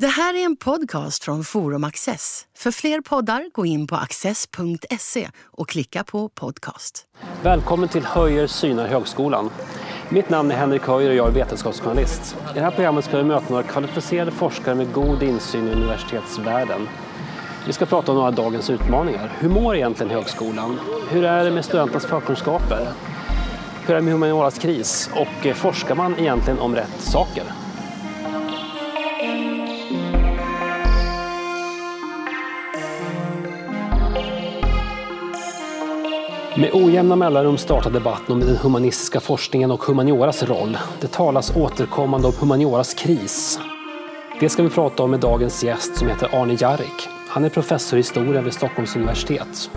Det här är en podcast från Forum Access. För fler poddar, gå in på access.se och klicka på podcast. Välkommen till Höjer synar högskolan. Mitt namn är Henrik Höjer och jag är vetenskapsjournalist. I det här programmet ska vi möta några kvalificerade forskare med god insyn i universitetsvärlden. Vi ska prata om några av dagens utmaningar. Hur mår egentligen högskolan? Hur är det med studenternas förkunskaper? Hur är det med humanioras kris? Och eh, forskar man egentligen om rätt saker? Med ojämna mellanrum startar debatten om den humanistiska forskningen och humanioras roll. Det talas återkommande om humanioras kris. Det ska vi prata om med dagens gäst som heter Arne Jarrik. Han är professor i historia vid Stockholms universitet.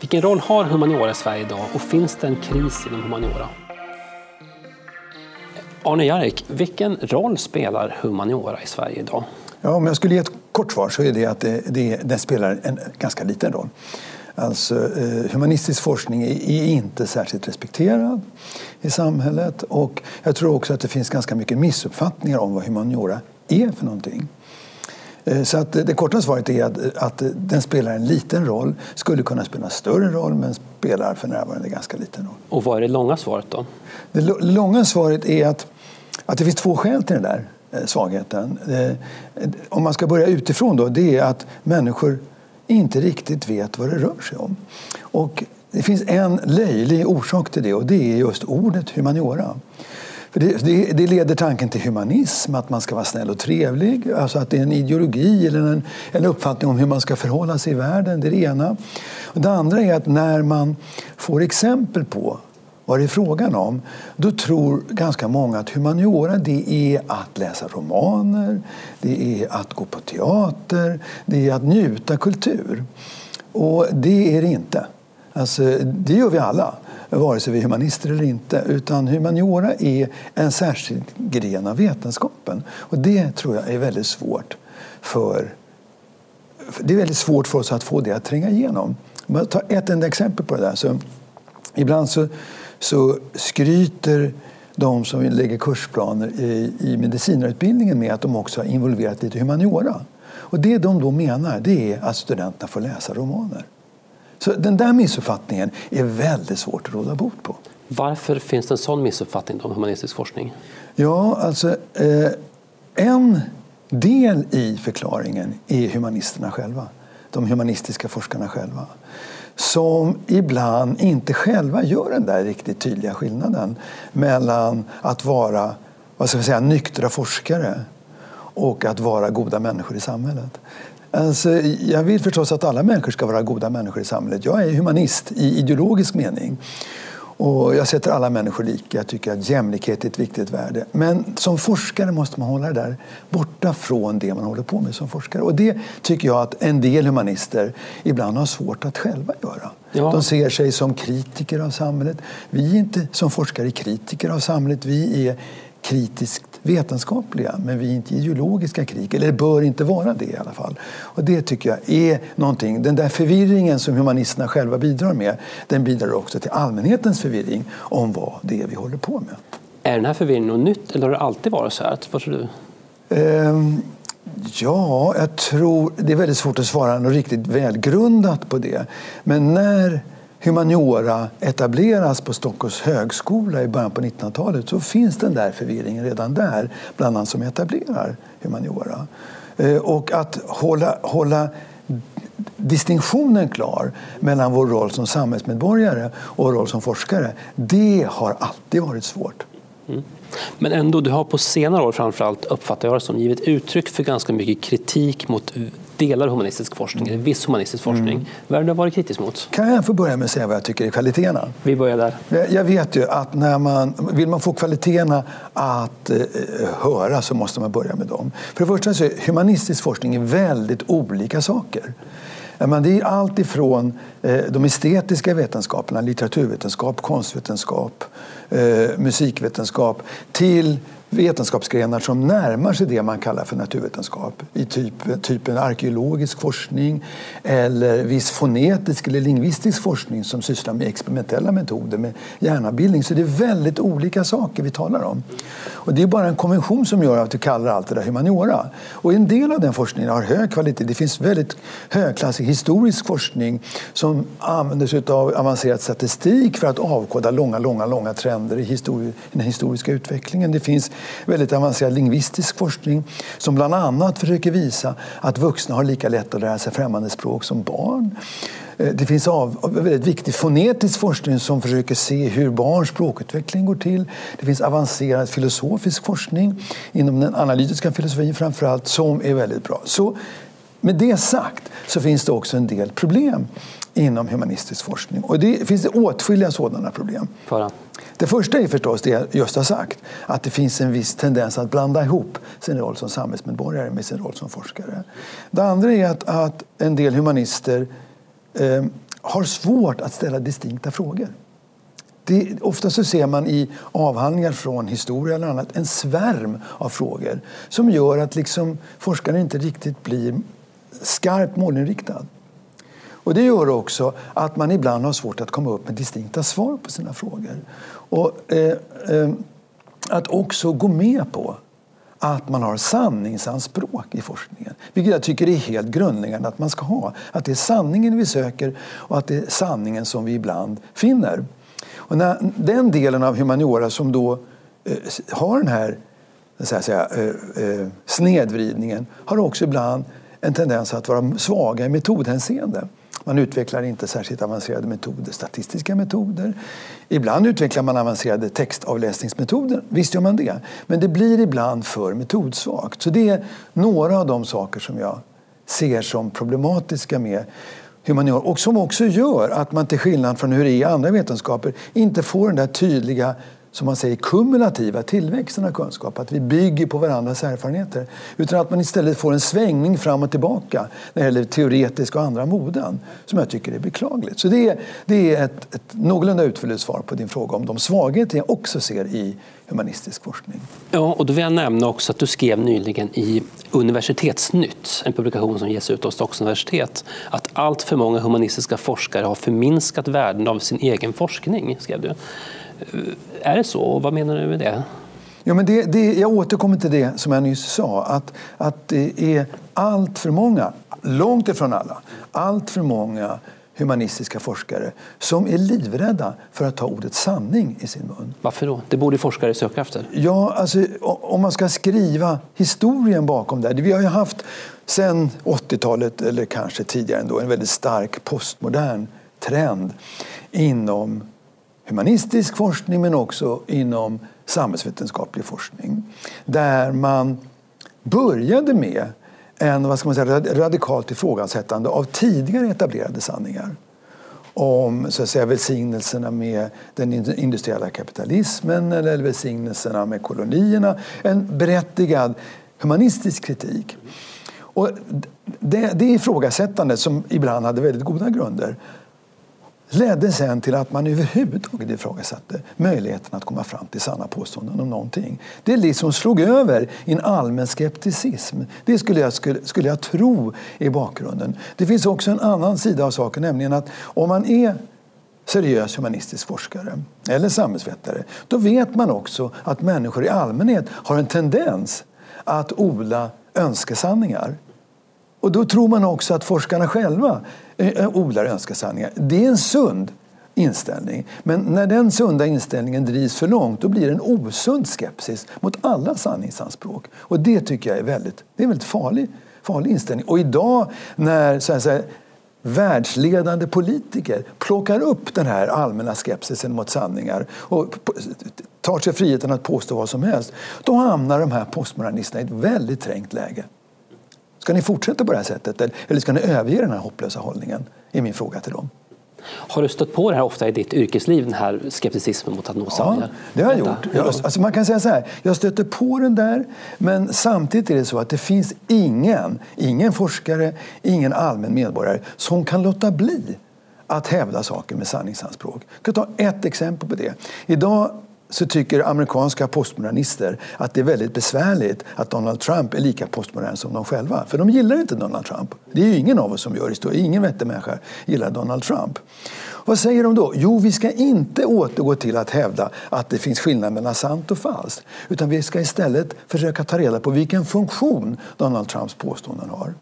Vilken roll har humaniora i Sverige idag och finns det en kris inom humaniora? Arne Jarrik, vilken roll spelar humaniora i Sverige idag? Ja, om jag skulle ge ett kort svar så är det att det, det, den spelar en ganska liten roll. Alltså, eh, humanistisk forskning är inte särskilt respekterad i samhället och jag tror också att det finns ganska mycket missuppfattningar om vad humaniora är för någonting. Eh, så att det korta svaret är att, att den spelar en liten roll, skulle kunna spela en större roll men spelar för närvarande ganska liten roll. Och vad är det långa svaret då? Det långa svaret är att, att det finns två skäl till den där eh, svagheten. Om man ska börja utifrån då, det är att människor inte riktigt vet vad det rör sig om. Och det finns en löjlig orsak till det och det är just ordet humaniora. För det, det, det, leder tanken till humanism, att man ska vara snäll och trevlig. Alltså att det är en ideologi eller en, en uppfattning om hur man ska förhålla sig i världen. Det är det ena. Och det andra är att när man får exempel på vad det är frågan om, då tror ganska många att humaniora det är att läsa romaner, det är att gå på teater, det är att njuta kultur. Och det är det inte. Alltså, det gör vi alla, vare sig vi är humanister eller inte. Utan humaniora är en särskild gren av vetenskapen. Och det tror jag är väldigt svårt för det är väldigt svårt för oss att få det att tränga igenom. Om jag tar ett enda exempel på det där. Så ibland så så skryter de som lägger kursplaner i, i medicinarutbildningen med att de också har involverat lite humaniora. Och det de då menar det är att studenterna får läsa romaner. Så den där missuppfattningen är väldigt svårt att råda bot på. Varför finns det en sån missuppfattning om humanistisk forskning? Ja, alltså eh, en del i förklaringen är humanisterna själva. De humanistiska forskarna själva som ibland inte själva gör den där riktigt tydliga skillnaden mellan att vara vad ska vi säga, nyktra forskare och att vara goda människor i samhället. Alltså, jag vill förstås att alla människor ska vara goda människor i samhället. Jag är humanist i ideologisk mening. Och jag sätter alla människor lika. Jag tycker att jämlikhet är ett viktigt värde. Men som forskare måste man hålla det där borta från det man håller på med som forskare. Och det tycker jag att en del humanister ibland har svårt att själva göra. Ja. De ser sig som kritiker av samhället. Vi är inte som forskare kritiker av samhället. Vi är kritiskt vetenskapliga, men vi är inte ideologiska kritiker, eller bör inte vara det i alla fall. Och det tycker jag är någonting, den där förvirringen som humanisterna själva bidrar med, den bidrar också till allmänhetens förvirring om vad det är vi håller på med. Är den här förvirringen något nytt eller har det alltid varit så här? Vad tror du? Um, ja, jag tror, det är väldigt svårt att svara något riktigt välgrundat på det. Men när humaniora etableras på Stockholms högskola i början på 1900-talet så finns den där förvirringen redan där bland annat som etablerar humaniora. Eh, och att hålla, hålla distinktionen klar mellan vår roll som samhällsmedborgare och vår roll som forskare, det har alltid varit svårt. Mm. Men ändå, du har på senare år framförallt uppfattat jag det som givit uttryck för ganska mycket kritik mot delar av humanistisk forskning, eller viss humanistisk forskning. Mm. Vad har varit kritisk mot? Kan jag få börja med att säga vad jag tycker är kvaliteterna? Vi börjar där. Jag vet ju att när man, vill man få kvaliteterna att eh, höra så måste man börja med dem. För det första så är humanistisk forskning väldigt olika saker. Men det är allt ifrån eh, de estetiska vetenskaperna, litteraturvetenskap, konstvetenskap, eh, musikvetenskap till vetenskapsgrenar som närmar sig det man kallar för naturvetenskap. I typ, typen arkeologisk forskning eller viss fonetisk eller lingvistisk forskning som sysslar med experimentella metoder med hjärnabildning. Så det är väldigt olika saker vi talar om. Och det är bara en konvention som gör att vi kallar allt det där humaniora. Och en del av den forskningen har hög kvalitet. Det finns väldigt högklassig historisk forskning som använder sig av avancerad statistik för att avkoda långa, långa, långa trender i, histori den historiska utvecklingen. Det finns väldigt avancerad lingvistisk forskning som bland annat försöker visa att vuxna har lika lätt att lära sig främmande språk som barn. Eh, det finns av, väldigt viktig fonetisk forskning som försöker se hur barns språkutveckling går till. Det finns avancerad filosofisk forskning inom den analytiska filosofin framförallt som är väldigt bra. Så med det sagt så finns det också en del problem inom humanistisk forskning. Och det finns det åtskilliga sådana problem. Fara. Det första är förstås det jag just har sagt, att det finns en viss tendens att blanda ihop sin roll som samhällsmedborgare med sin roll som forskare. Det andra är att, att en del humanister eh, har svårt att ställa distinkta frågor. Det, ofta så ser man i avhandlingar från historia eller annat en svärm av frågor som gör att liksom forskaren inte riktigt blir skarpt målinriktad. Och det gör också att man ibland har svårt att komma upp med distinkta svar på sina frågor. Och eh, eh, att också gå med på att man har sanningsanspråk i forskningen. Vilket jag tycker är helt grundläggande att man ska ha. Att det är sanningen vi söker och att det är sanningen som vi ibland finner. Och när, den delen av humaniora som då eh, har den här så att säga, eh, eh, snedvridningen har också ibland en tendens att vara svaga i metodhänseende. Man utvecklar inte särskilt avancerade metoder, statistiska metoder. Ibland utvecklar man avancerade textavläsningsmetoder, visst gör man det. Men det blir ibland för metodsvagt. Så det är några av de saker som jag ser som problematiska med humaniora och som också gör att man till skillnad från hur det är i andra vetenskaper inte får den där tydliga som man säger, kumulativa tillväxten av kunskap. Att vi bygger på varandras erfarenheter. Utan att man istället får en svängning fram och tillbaka när det gäller teoretiska och andra moden. Som jag tycker är beklagligt. Så det är, det är ett, ett någorlunda utförligt svar på din fråga om de svagheter jag också ser i humanistisk forskning. Ja, och då vill jag nämna också att du skrev nyligen i Universitetsnytt, en publikation som ges ut av Stockholms universitet, att allt för många humanistiska forskare har förminskat värden av sin egen forskning. Skrev du. Är det så? Och vad menar du med det? Ja, men det, det, jag återkommer till det som jag nyss sa, att, att det är allt för många, långt ifrån alla, allt för många humanistiska forskare som är livrädda för att ta ordet sanning i sin mun. Varför då? Det borde forskare söka efter. Ja, alltså, om man ska skriva historien bakom det. Vi har ju haft sen 80-talet, eller kanske tidigare ändå, en väldigt stark postmodern trend inom humanistisk forskning men också inom samhällsvetenskaplig forskning. Där man började med en vad ska man säga, radikalt ifrågasättande av tidigare etablerade sanningar om så att säga, välsignelserna med den industriella kapitalismen eller välsignelserna med kolonierna. En berättigad humanistisk kritik. Och det, det ifrågasättandet, som ibland hade väldigt goda grunder, ledde sen till att man överhuvudtaget ifrågasatte möjligheten att komma fram till sanna påståenden om någonting. Det liksom slog över i en allmän skepticism. Det skulle jag, skulle, skulle jag tro är bakgrunden. Det finns också en annan sida av saken, nämligen att om man är seriös humanistisk forskare eller samhällsvetare, då vet man också att människor i allmänhet har en tendens att odla önskesanningar. Och då tror man också att forskarna själva Eh, eh, odlar önskesanningar. Det är en sund inställning. Men när den sunda inställningen drivs för långt då blir det en osund skepsis mot alla sanningsanspråk. Och det tycker jag är väldigt, det är en väldigt farlig, farlig inställning. Och idag när så här, så här, världsledande politiker plockar upp den här allmänna skepsisen mot sanningar och tar sig friheten att påstå vad som helst, då hamnar de här postmodernisterna i ett väldigt trängt läge. Ska ni fortsätta på det här sättet eller ska ni överge den här hopplösa hållningen? är min fråga till dem. Har du stött på det här ofta i ditt yrkesliv, den här skepticismen mot att nå sanningar? Ja, det har jag gjort. Jag, alltså man kan säga så här, jag stöter på den där, men samtidigt är det så att det finns ingen, ingen forskare, ingen allmän medborgare som kan låta bli att hävda saker med sanningsanspråk. Jag kan ta ett exempel på det. Idag så tycker amerikanska postmodernister att det är väldigt besvärligt att Donald Trump är lika postmodern som de själva. För de gillar inte Donald Trump. Det är ju ingen av oss som gör det. Ingen vettig människa gillar Donald Trump. Vad säger de då? Jo, vi ska inte återgå till att hävda att det finns skillnad mellan sant och falskt. Utan vi ska istället försöka ta reda på vilken funktion Donald Trumps påståenden har.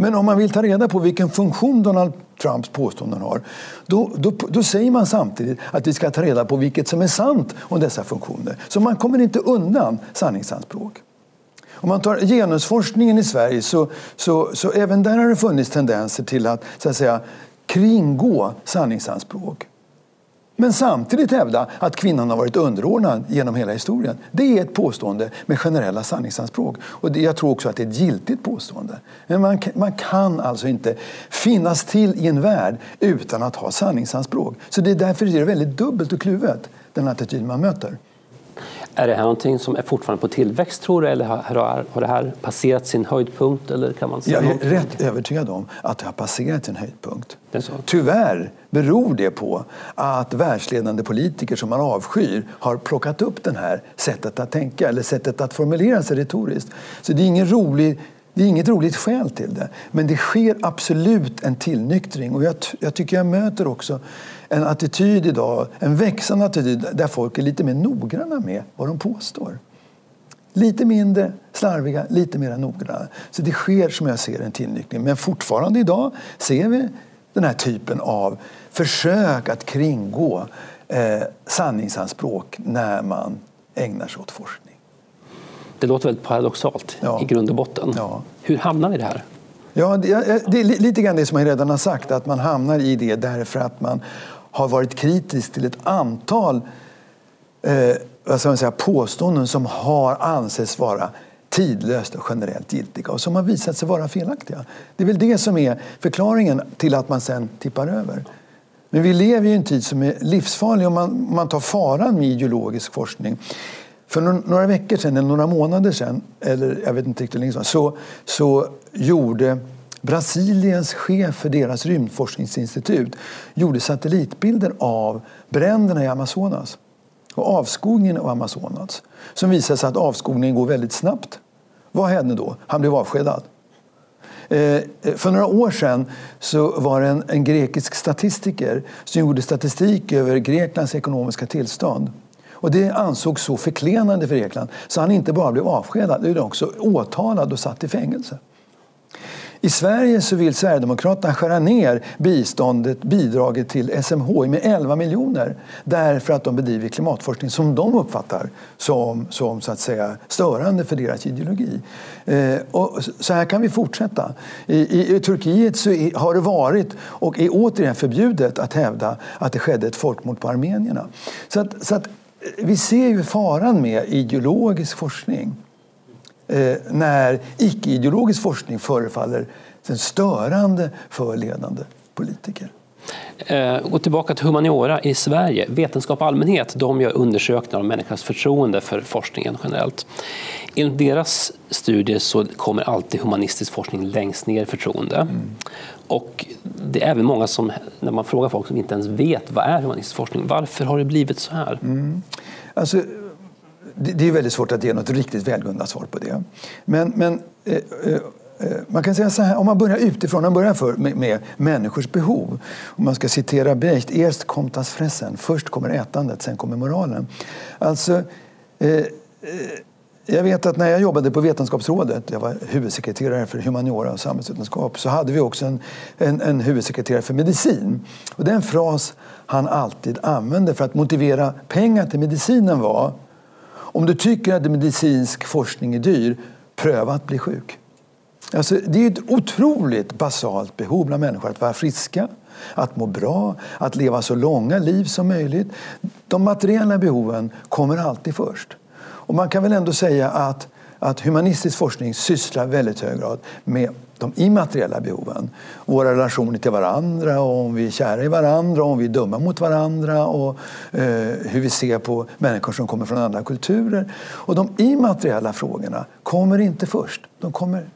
Men om man vill ta reda på vilken funktion Donald Trumps påståenden har, då, då, då, säger man samtidigt att vi ska ta reda på vilket som är sant om dessa funktioner. Så man kommer inte undan sanningsanspråk. Om man tar genusforskningen i Sverige så, så, så även där har det funnits tendenser till att, så att säga, kringgå sanningsanspråk. Men samtidigt hävda att kvinnan har varit underordnad genom hela historien. Det är ett påstående med generella sanningsanspråk. Och det, jag tror också att det är ett giltigt påstående. Men man, man kan alltså inte finnas till i en värld utan att ha sanningsanspråk. Så det är därför det är väldigt dubbelt och kluvet, den attityd man möter. Är det här någonting som är fortfarande på tillväxt tror du eller har, har det här passerat sin höjdpunkt? Eller kan man säga Jag är någonting? rätt övertygad om att det har passerat sin höjdpunkt. Tyvärr beror det på att världsledande politiker som man avskyr har plockat upp det här sättet att tänka eller sättet att formulera sig retoriskt. Så det är ingen rolig det är inget roligt skäl till det. Men det sker absolut en tillnyktring. Och jag, jag tycker jag möter också en attityd idag, en växande attityd där folk är lite mer noggranna med vad de påstår. Lite mindre slarviga, lite mer noggranna. Så det sker som jag ser en tillnyktring. Men fortfarande idag ser vi den här typen av försök att kringgå eh, sanningsanspråk när man ägnar sig åt forskning. Det låter väldigt paradoxalt ja. i grund och botten. Ja. Hur hamnar vi här? Ja, det, det är lite grann det som jag redan har sagt, att man hamnar i det därför att man har varit kritisk till ett antal eh, vad ska man säga, påståenden som har ansetts vara tidlöst och generellt giltiga och som har visat sig vara felaktiga. Det är väl det som är förklaringen till att man sen tippar över. Men vi lever i en tid som är livsfarlig om man, man tar faran med ideologisk forskning. För några veckor sedan, eller några månader sedan, eller jag vet inte riktigt länge sedan, så, så gjorde Brasiliens chef för deras rymdforskningsinstitut gjorde satellitbilder av bränderna i Amazonas och avskogningen av Amazonas som visade sig att avskogningen går väldigt snabbt. Vad hände då? Han blev avskedad. Eh, för några år sedan så var det en, en grekisk statistiker som gjorde statistik över Greklands ekonomiska tillstånd. Och det ansågs så förklenande för Grekland så han inte bara blev avskedad utan också åtalad och satt i fängelse. I Sverige så vill Sverigedemokraterna skära ner biståndet, bidraget till SMHI med 11 miljoner därför att de bedriver klimatforskning som de uppfattar som, som så att säga, störande för deras ideologi. Eh, och så här kan vi fortsätta. I, i, i Turkiet så har det varit och är återigen förbjudet att hävda att det skedde ett folkmord på armenierna. Så att, så att vi ser ju faran med ideologisk forskning eh, när icke-ideologisk forskning förefaller störande för ledande politiker. Eh, gå tillbaka till humaniora i Sverige. Vetenskap allmänhet de gör undersökningar om människans förtroende för forskningen generellt. Enligt deras studier så kommer alltid humanistisk forskning längst ner i förtroende. Mm. Och det är även många som, när man frågar folk som inte ens vet vad är humanistisk forskning, varför har det blivit så här? Mm. Alltså, det är väldigt svårt att ge något riktigt välgrundat svar på det. Men, men eh, eh, eh, Eh, man kan säga så här, om man börjar utifrån, man börjar för, med, med människors behov. Om man ska citera Brecht, erst kommt das fressen, först kommer ätandet, sen kommer moralen. Alltså, eh, eh jag vet att när jag jobbade på Vetenskapsrådet, jag var huvudsekreterare för humaniora och samhällsvetenskap, så hade vi också en, en, en huvudsekreterare för medicin. Och den fras han alltid använde för att motivera pengar till medicinen var om du tycker att medicinsk forskning är dyr, pröva att bli sjuk. Alltså, det är ett otroligt basalt behov bland människor att vara friska, att må bra, att leva så långa liv som möjligt. De materiella behoven kommer alltid först. Och man kan väl ändå säga att, att humanistisk forskning sysslar väldigt hög grad med de immateriella behoven. Våra relationer till varandra, och om vi är kära i varandra, och om vi är dumma mot varandra och eh, hur vi ser på människor som kommer från andra kulturer. Och de immateriella frågorna kommer inte först. De kommer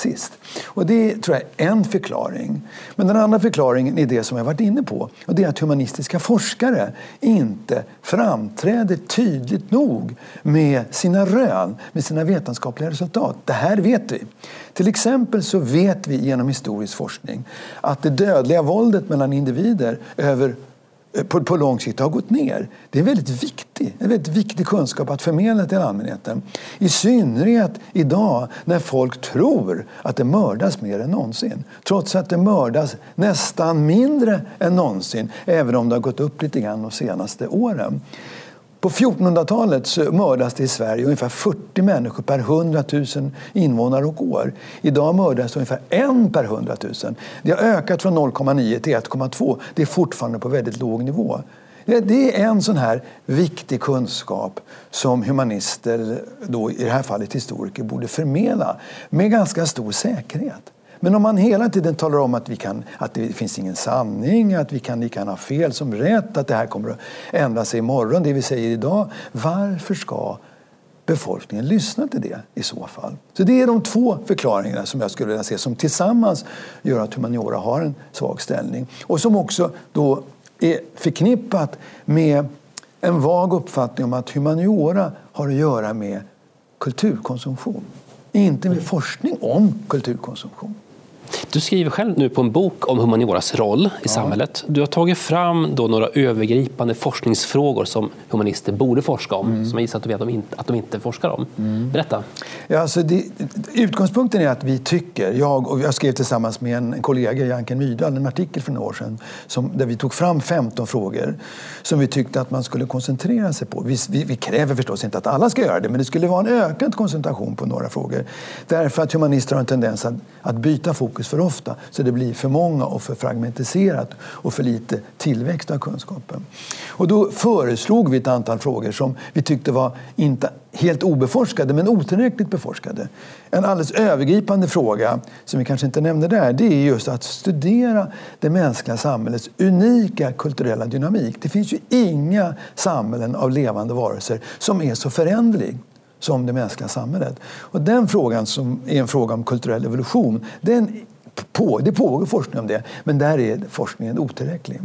sist. Och det tror jag är en förklaring. Men den andra förklaringen är det som jag varit inne på. Och det är att humanistiska forskare inte framträder tydligt nog med sina rön, med sina vetenskapliga resultat. Det här vet vi. Till exempel så vet vi genom historisk forskning att det dödliga våldet mellan individer över Eh, på, på lång sikt har gått ner. Det är en väldigt viktig, en väldigt viktig kunskap att förmedla till allmänheten. I synnerhet idag när folk tror att det mördas mer än någonsin. Trots att det mördas nästan mindre än någonsin, även om det har gått upp lite grann de senaste åren. På 1400-talet så mördas det i Sverige ungefär 40 människor per 100 000 invånare och år. Idag mördas det ungefär en per 100 000. Det har ökat från 0,9 till 1,2. Det är fortfarande på väldigt låg nivå. Det är en sån här viktig kunskap som humanister, då i det här fallet historiker, borde förmedla med ganska stor säkerhet. Men om man hela tiden talar om att, vi kan, att det finns ingen sanning, att vi kan, lika gärna ha fel som rätt, att det här kommer att ändra sig imorgon, det vi säger idag. Varför ska befolkningen lyssna till det i så fall? Så det är de två förklaringarna som jag skulle vilja se som tillsammans gör att humaniora har en svag ställning. Och som också då är förknippat med en vag uppfattning om att humaniora har att göra med kulturkonsumtion. Inte med forskning om kulturkonsumtion. Du skriver själv nu på en bok om humanioras roll i ja. samhället. Du har tagit fram då några övergripande forskningsfrågor som humanister borde forska om, mm. som jag gissar att du vet att de inte, att de inte forskar om. Mm. Berätta. Ja, alltså det, utgångspunkten är att vi tycker, jag och jag skrev tillsammans med en, kollega, Janken Myrdal, en artikel för några år sedan som, där vi tog fram 15 frågor som vi tyckte att man skulle koncentrera sig på. Vi, vi, vi kräver förstås inte att alla ska göra det, men det skulle vara en ökad koncentration på några frågor. Därför att humanister har en tendens att, att byta fokus för ofta så det blir för många och för fragmentiserat och för lite tillväxt av kunskapen. Och då föreslog vi ett antal frågor som vi tyckte var inte helt obeforskade men otillräckligt beforskade. En alldeles övergripande fråga som vi kanske inte nämnde där det är just att studera det mänskliga samhällets unika kulturella dynamik. Det finns ju inga samhällen av levande varelser som är så föränderlig som det mänskliga samhället. Och den frågan som är en fråga om kulturell evolution den på, det pågår forskning om det, men där är forskningen otillräcklig.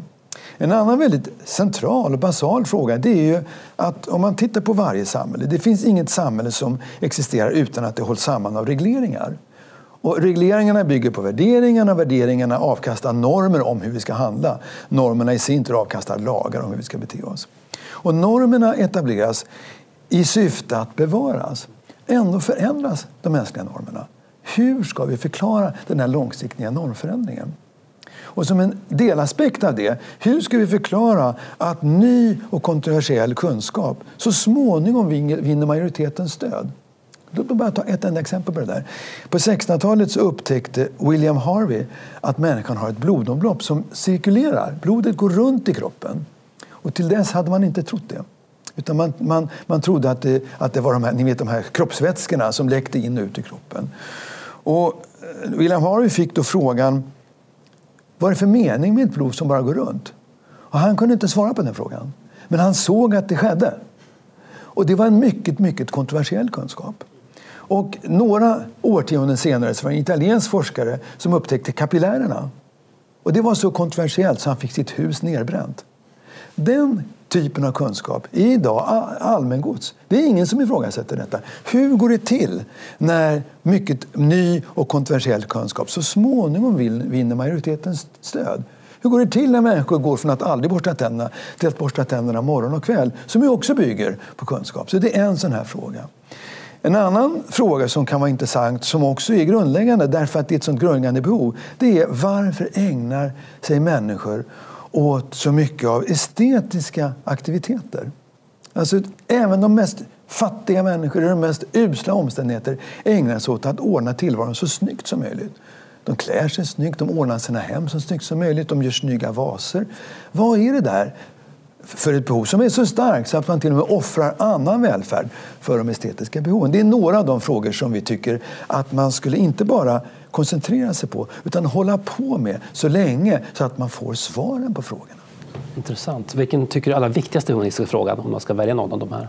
En annan väldigt central och basal fråga det är ju att om man tittar på varje samhälle, det finns inget samhälle som existerar utan att det hålls samman av regleringar. Och regleringarna bygger på värderingarna, värderingarna avkastar normer om hur vi ska handla. Normerna i sin tur avkastar lagar om hur vi ska bete oss. Och normerna etableras i syfte att bevaras. Ändå förändras de mänskliga normerna. Hur ska vi förklara den här långsiktiga normförändringen? Och som en delaspekt av det, hur ska vi förklara att ny och kontroversiell kunskap så småningom vinner majoritetens stöd? Låt mig bara ta ett enda exempel på det där. På 1600-talet så upptäckte William Harvey att människan har ett blodomlopp som cirkulerar. Blodet går runt i kroppen. Och till dess hade man inte trott det. Utan man, man, man trodde att det, att det var de här, ni vet, de här kroppsvätskorna som läckte in och ut i kroppen. Och eh, William Harvey fick då frågan vad är det för mening med ett blod som bara går runt? Och han kunde inte svara på den frågan. Men han såg att det skedde. Och det var en mycket, mycket kontroversiell kunskap. Och några årtionden senare så var det en italiensk forskare som upptäckte kapillärerna. Och det var så kontroversiellt så han fick sitt hus nerbränt. Den typen av kunskap är idag allmängods. Det är ingen som ifrågasätter detta. Hur går det till när mycket ny och kontroversiell kunskap så småningom vinner majoritetens stöd? Hur går det till när människor går från att aldrig borsta tänderna till att borsta tänderna morgon och kväll? Som ju också bygger på kunskap. Så det är en sån här fråga. En annan fråga som kan vara intressant, som också är grundläggande därför att det är ett sånt grundläggande behov, det är varför ägnar sig människor åt så mycket av estetiska aktiviteter. Alltså, även de mest fattiga människor i de mest usla omständigheter ägnar sig åt att ordna tillvaron så snyggt som möjligt. De klär sig snyggt, de ordnar sina hem så snyggt som möjligt, de gör snygga vaser. Vad är det där för ett behov som är så starkt så att man till och med offrar annan välfärd för de estetiska behoven? Det är några av de frågor som vi tycker att man skulle inte bara koncentrera sig på utan hålla på med så länge så att man får svaren på frågorna. Intressant. Vilken tycker du är allra viktigaste humanistiska frågan om man ska välja någon av de här?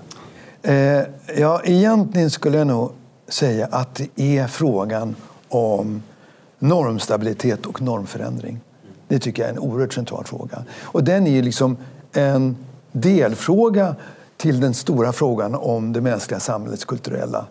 Eh, ja, egentligen skulle jag nog säga att det är frågan om normstabilitet och normförändring. Det tycker jag är en oerhört central fråga. Och den är liksom en delfråga till den stora frågan om det mänskliga samhällets kulturella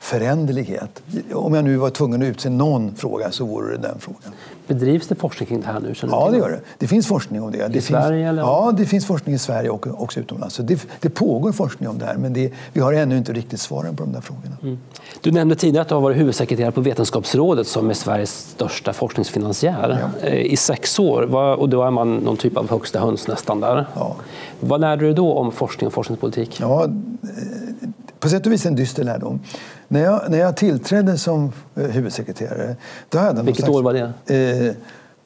föränderlighet. Om jag nu var tvungen att utse någon fråga så vore det den frågan. Bedrivs det forskning kring det här nu? Ja, det gör det. Det finns forskning om det. det I Sverige? Eller? Ja, det finns forskning i Sverige och också utomlands. Så det, det pågår forskning om det här, men det, vi har ännu inte riktigt svaren på de där frågorna. Mm. Du nämnde tidigare att du har varit huvudsekreterare på Vetenskapsrådet som är Sveriges största forskningsfinansiär ja. Eh, i sex år. Och då är man någon typ av högsta höns nästan där. Ja. Vad lärde du då om forskning och forskningspolitik? Ja, på sätt och vis en dyster lärdom. När jag, när jag tillträdde som eh, huvudsekreterare... Då hade Vilket slags, år var det? Eh,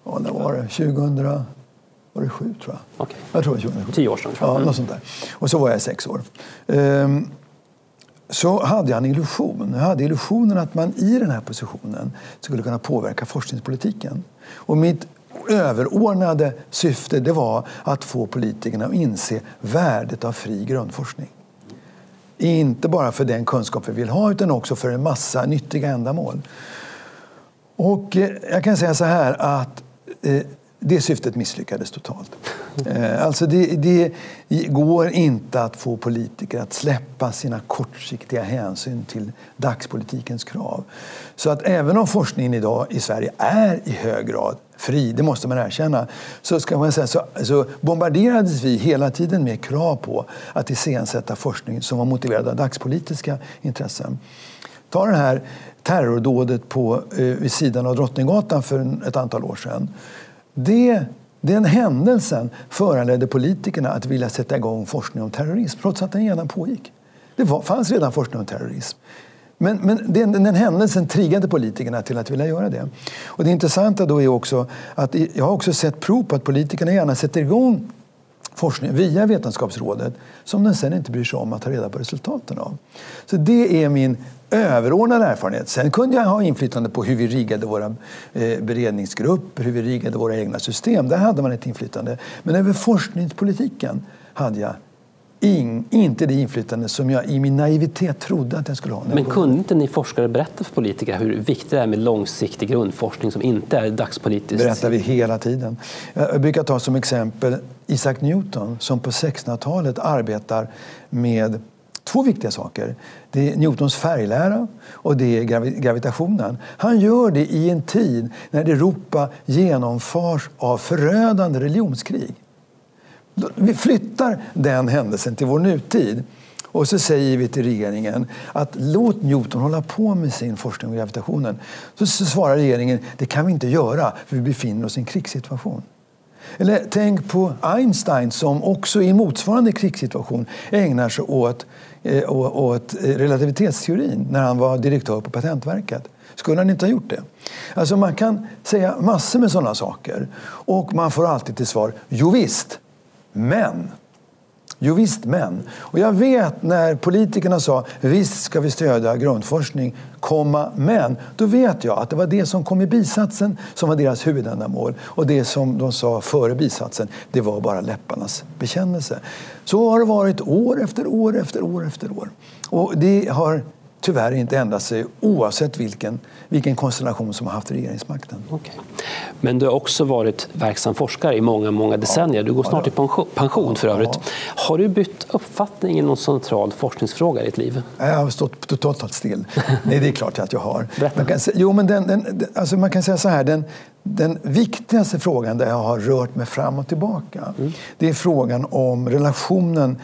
ja, när var det? 2000 var det sju, tror jag. Okay. Jag tror det var 2007. Tio år sedan. Ja, mm. något sånt där. Och så var jag sex år. Ehm, så hade jag en illusion. Jag hade illusionen att man i den här positionen skulle kunna påverka forskningspolitiken. Och mitt överordnade syfte det var att få politikerna att inse värdet av fri grundforskning. Inte bara för den kunskap vi vill ha utan också för en massa nyttiga ändamål. Och eh, jag kan säga så här att eh, det syftet misslyckades totalt. Eh, alltså det, det, går inte att få politiker att släppa sina kortsiktiga hänsyn till dagspolitikens krav. Så att även om forskningen idag i Sverige är i hög grad fri, det måste man erkänna, så, ska man säga, så, så bombarderades vi hela tiden med krav på att iscensätta forskning som var motiverad av dagspolitiska intressen. Ta det här terrordådet på, eh, vid sidan av Drottninggatan för ett antal år sedan. Det, den händelsen föranledde politikerna att vilja sätta igång forskning om terrorism trots att den redan pågick. Det var, fanns redan forskning om terrorism. Men, men den, den händelsen triggade politikerna till att vilja göra det. Och det intressanta då är också att jag har också sett prov på att politikerna gärna sätter igång forskning via Vetenskapsrådet som de sen inte bryr sig om att ta reda på resultaten av. Så det är min överordnade erfarenhet. Sen kunde jag ha inflytande på hur vi riggade våra eh, beredningsgrupper, hur vi riggade våra egna system. Där hade man ett inflytande. Men över forskningspolitiken hade jag in, inte det inflytande som jag i min naivitet trodde att jag skulle ha. Men kunde inte ni forskare berätta för politiker hur viktigt det är med långsiktig grundforskning som inte är dagspolitiskt? Det berättar vi hela tiden. Jag brukar ta som exempel Isaac Newton som på 1600-talet arbetar med två viktiga saker. Det är Newtons färglära och det är gravitationen. Han gör det i en tid när Europa genomförs av förödande religionskrig. Vi flyttar den händelsen till vår nutid. Och så säger vi till regeringen att låt Newton hålla på med sin forskning om gravitationen. Så svarar regeringen det kan vi inte göra för vi befinner oss i en krigssituation. Eller tänk på Einstein som också i motsvarande krigssituation ägnar sig åt, eh, åt relativitetsteorin när han var direktör på Patentverket. Skulle han inte ha gjort det? Alltså man kan säga massor med sådana saker och man får alltid till svar jo visst, men. Jo visst, men. Och jag vet när politikerna sa visst ska vi stödja grundforskning, komma, men. Då vet jag att det var det som kom i bisatsen som var deras huvudändamål. Och det som de sa före bisatsen, det var bara läpparnas bekännelse. Så har det varit år efter år efter år efter år. Och det har tyvärr inte ändrat sig oavsett vilken, vilken konstellation som har haft regeringsmakten. Okay. Men du har också varit verksam forskare i många, många decennier. Du går snart i pension för övrigt. Har du bytt uppfattning i någon central forskningsfråga i ditt liv? Jag har stått totalt still. Nej, det är klart att jag har. Man kan, jo, men den, den, alltså man kan säga så här. Den, den viktigaste frågan där jag har rört mig fram och tillbaka mm. det är frågan om relationen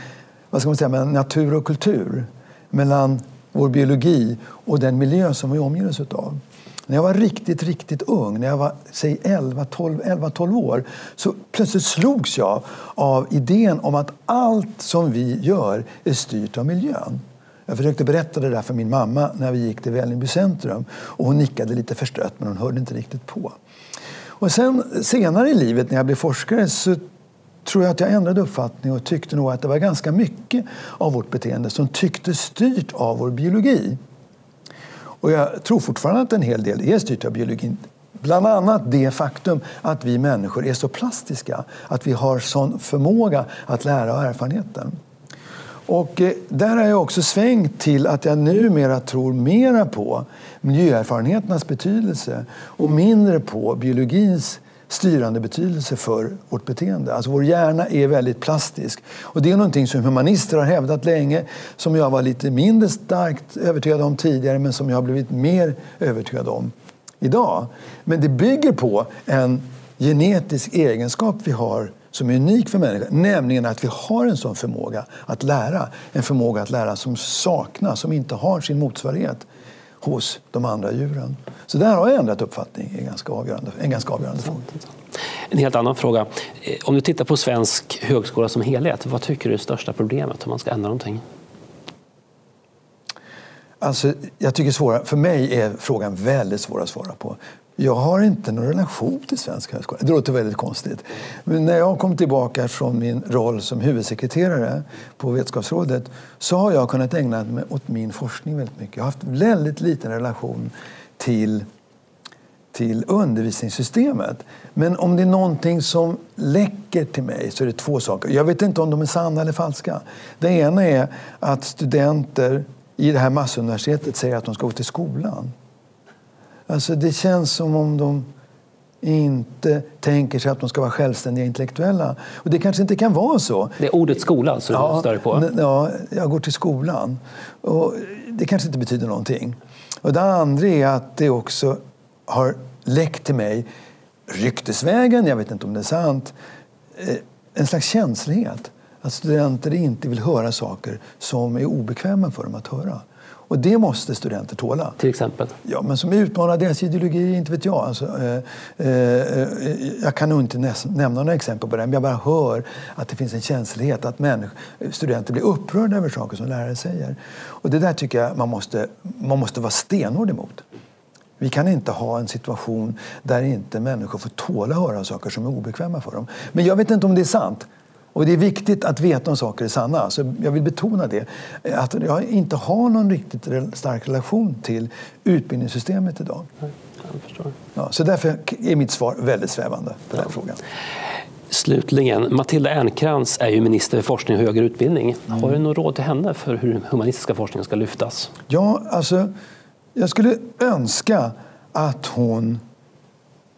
vad ska man säga, mellan natur och kultur. Mellan vår biologi och den miljö som vi omger oss av. När jag var riktigt, riktigt ung, när jag var säg 11, 12, 11, 12 år, så plötsligt slogs jag av idén om att allt som vi gör är styrt av miljön. Jag försökte berätta det där för min mamma när vi gick till Vällingby centrum och hon nickade lite förstrött men hon hörde inte riktigt på. Och sen senare i livet när jag blev forskare så tror jag att jag ändrade uppfattning och tyckte nog att det var ganska mycket av vårt beteende som tycktes styrt av vår biologi. Och jag tror fortfarande att en hel del är styrt av biologin. Bland annat det faktum att vi människor är så plastiska, att vi har sån förmåga att lära av erfarenheten. Och eh, där har jag också svängt till att jag numera tror mera på miljöerfarenheternas betydelse och mindre på biologins styrande betydelse för vårt beteende. Alltså vår hjärna är väldigt plastisk. Och det är någonting som humanister har hävdat länge, som jag var lite mindre starkt övertygad om tidigare, men som jag har blivit mer övertygad om idag. Men det bygger på en genetisk egenskap vi har som är unik för människan, nämligen att vi har en sån förmåga att lära. En förmåga att lära som saknas, som inte har sin motsvarighet hos de andra djuren. Så där har jag ändrat uppfattning i ganska avgörande, en ganska avgörande fråga. En helt annan fråga. Eh, om du tittar på svensk högskola som helhet, vad tycker du är det största problemet om man ska ändra någonting? Alltså, jag tycker svåra, för mig är frågan väldigt svår att svara på. Jag har inte någon relation till svensk högskola. Det låter väldigt konstigt. Men när jag kom tillbaka från min roll som huvudsekreterare på Vetenskapsrådet så har jag kunnat ägna mig åt min forskning väldigt mycket. Jag har haft väldigt liten relation till, till undervisningssystemet. Men om det är någonting som läcker till mig så är det två saker. Jag vet inte om de är sanna eller falska. Det ena är att studenter i det här massuniversitetet säger att de ska gå till skolan. Alltså det känns som om de inte tänker sig att de ska vara självständiga intellektuella. Och det kanske inte kan vara så. Det är ordet skola som ja, du på? Ja, jag går till skolan. Och det kanske inte betyder någonting. Och det andra är att det också har läckt till mig ryktesvägen, jag vet inte om det är sant, eh, en slags känslighet. Att studenter inte vill höra saker som är obekväma för dem att höra. Och det måste studenter tåla. Till exempel? Ja, men som utmanar deras ideologi, inte vet jag. Alltså, eh, eh, jag kan nog inte nämna några exempel på det, men jag bara hör att det finns en känslighet att studenter blir upprörda över saker som lärare säger. Och det där tycker jag man måste, man måste vara stenhård emot. Vi kan inte ha en situation där inte människor får tåla att höra saker som är obekväma för dem. Men jag vet inte om det är sant. Och det är viktigt att veta om saker är sanna. Så jag vill betona det. Att jag inte har någon riktigt stark relation till utbildningssystemet idag. Ja, så därför är mitt svar väldigt svävande på den frågan. Slutligen, Matilda Ernkrans är ju minister för forskning och högre utbildning. Mm. Har du något råd till henne för hur den humanistiska forskningen ska lyftas? Ja, alltså, jag skulle önska att hon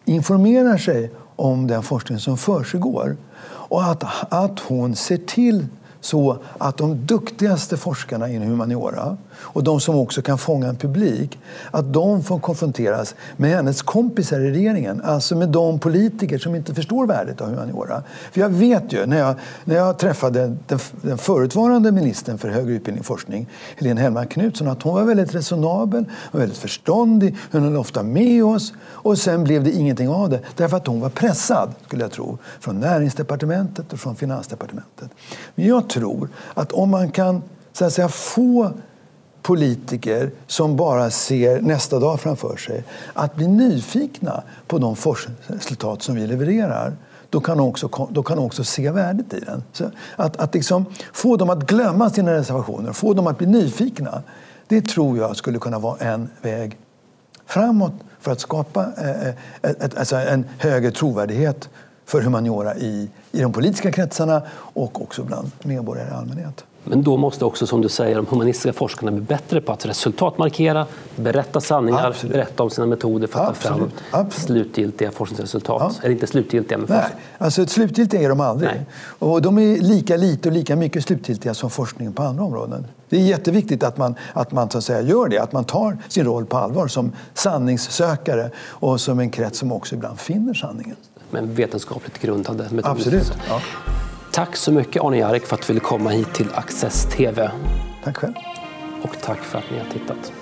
informerar sig om den forskning som försiggår. Och att, att hon ser till så att de duktigaste forskarna inom humaniora och de som också kan fånga en publik, att de får konfronteras med hennes kompisar i regeringen. Alltså med de politiker som inte förstår värdet av humaniora. För jag vet ju, när jag, när jag träffade den, den förutvarande ministern för högre utbildning och forskning, Helene Hellmark Knutsson, att hon var väldigt resonabel, och väldigt förståndig, hon höll ofta med oss och sen blev det ingenting av det därför att hon var pressad, skulle jag tro, från näringsdepartementet och från finansdepartementet. Men jag tror att om man kan så att säga, få politiker som bara ser nästa dag framför sig att bli nyfikna på de forskningsresultat som vi levererar då kan de också, då kan de också se värdet i den. Så att, att liksom få dem att glömma sina reservationer, få dem att bli nyfikna det tror jag skulle kunna vara en väg framåt för att skapa eh, eh ett, alltså en högre trovärdighet för humaniora i, i de politiska kretsarna och också bland medborgare i allmänhet. Men då måste också, som du säger, de humanistiska forskarna bli bättre på att resultatmarkera, berätta sanningar, Absolut. berätta om sina metoder för att ta fram Absolut. slutgiltiga forskningsresultat. Ja. Eller inte slutgiltiga, men Nej, alltså slutgiltiga är de aldrig. Nej. Och de är lika lite och lika mycket slutgiltiga som forskningen på andra områden. Det är jätteviktigt att man, att man så att säga, gör det, att man tar sin roll på allvar som sanningssökare och som en krets som också ibland finner sanningen. Men vetenskapligt grundade metoder. Absolut. Ja. Tack så mycket Arne Jarek för att du ville komma hit till Access TV. Tack själv. Och tack för att ni har tittat.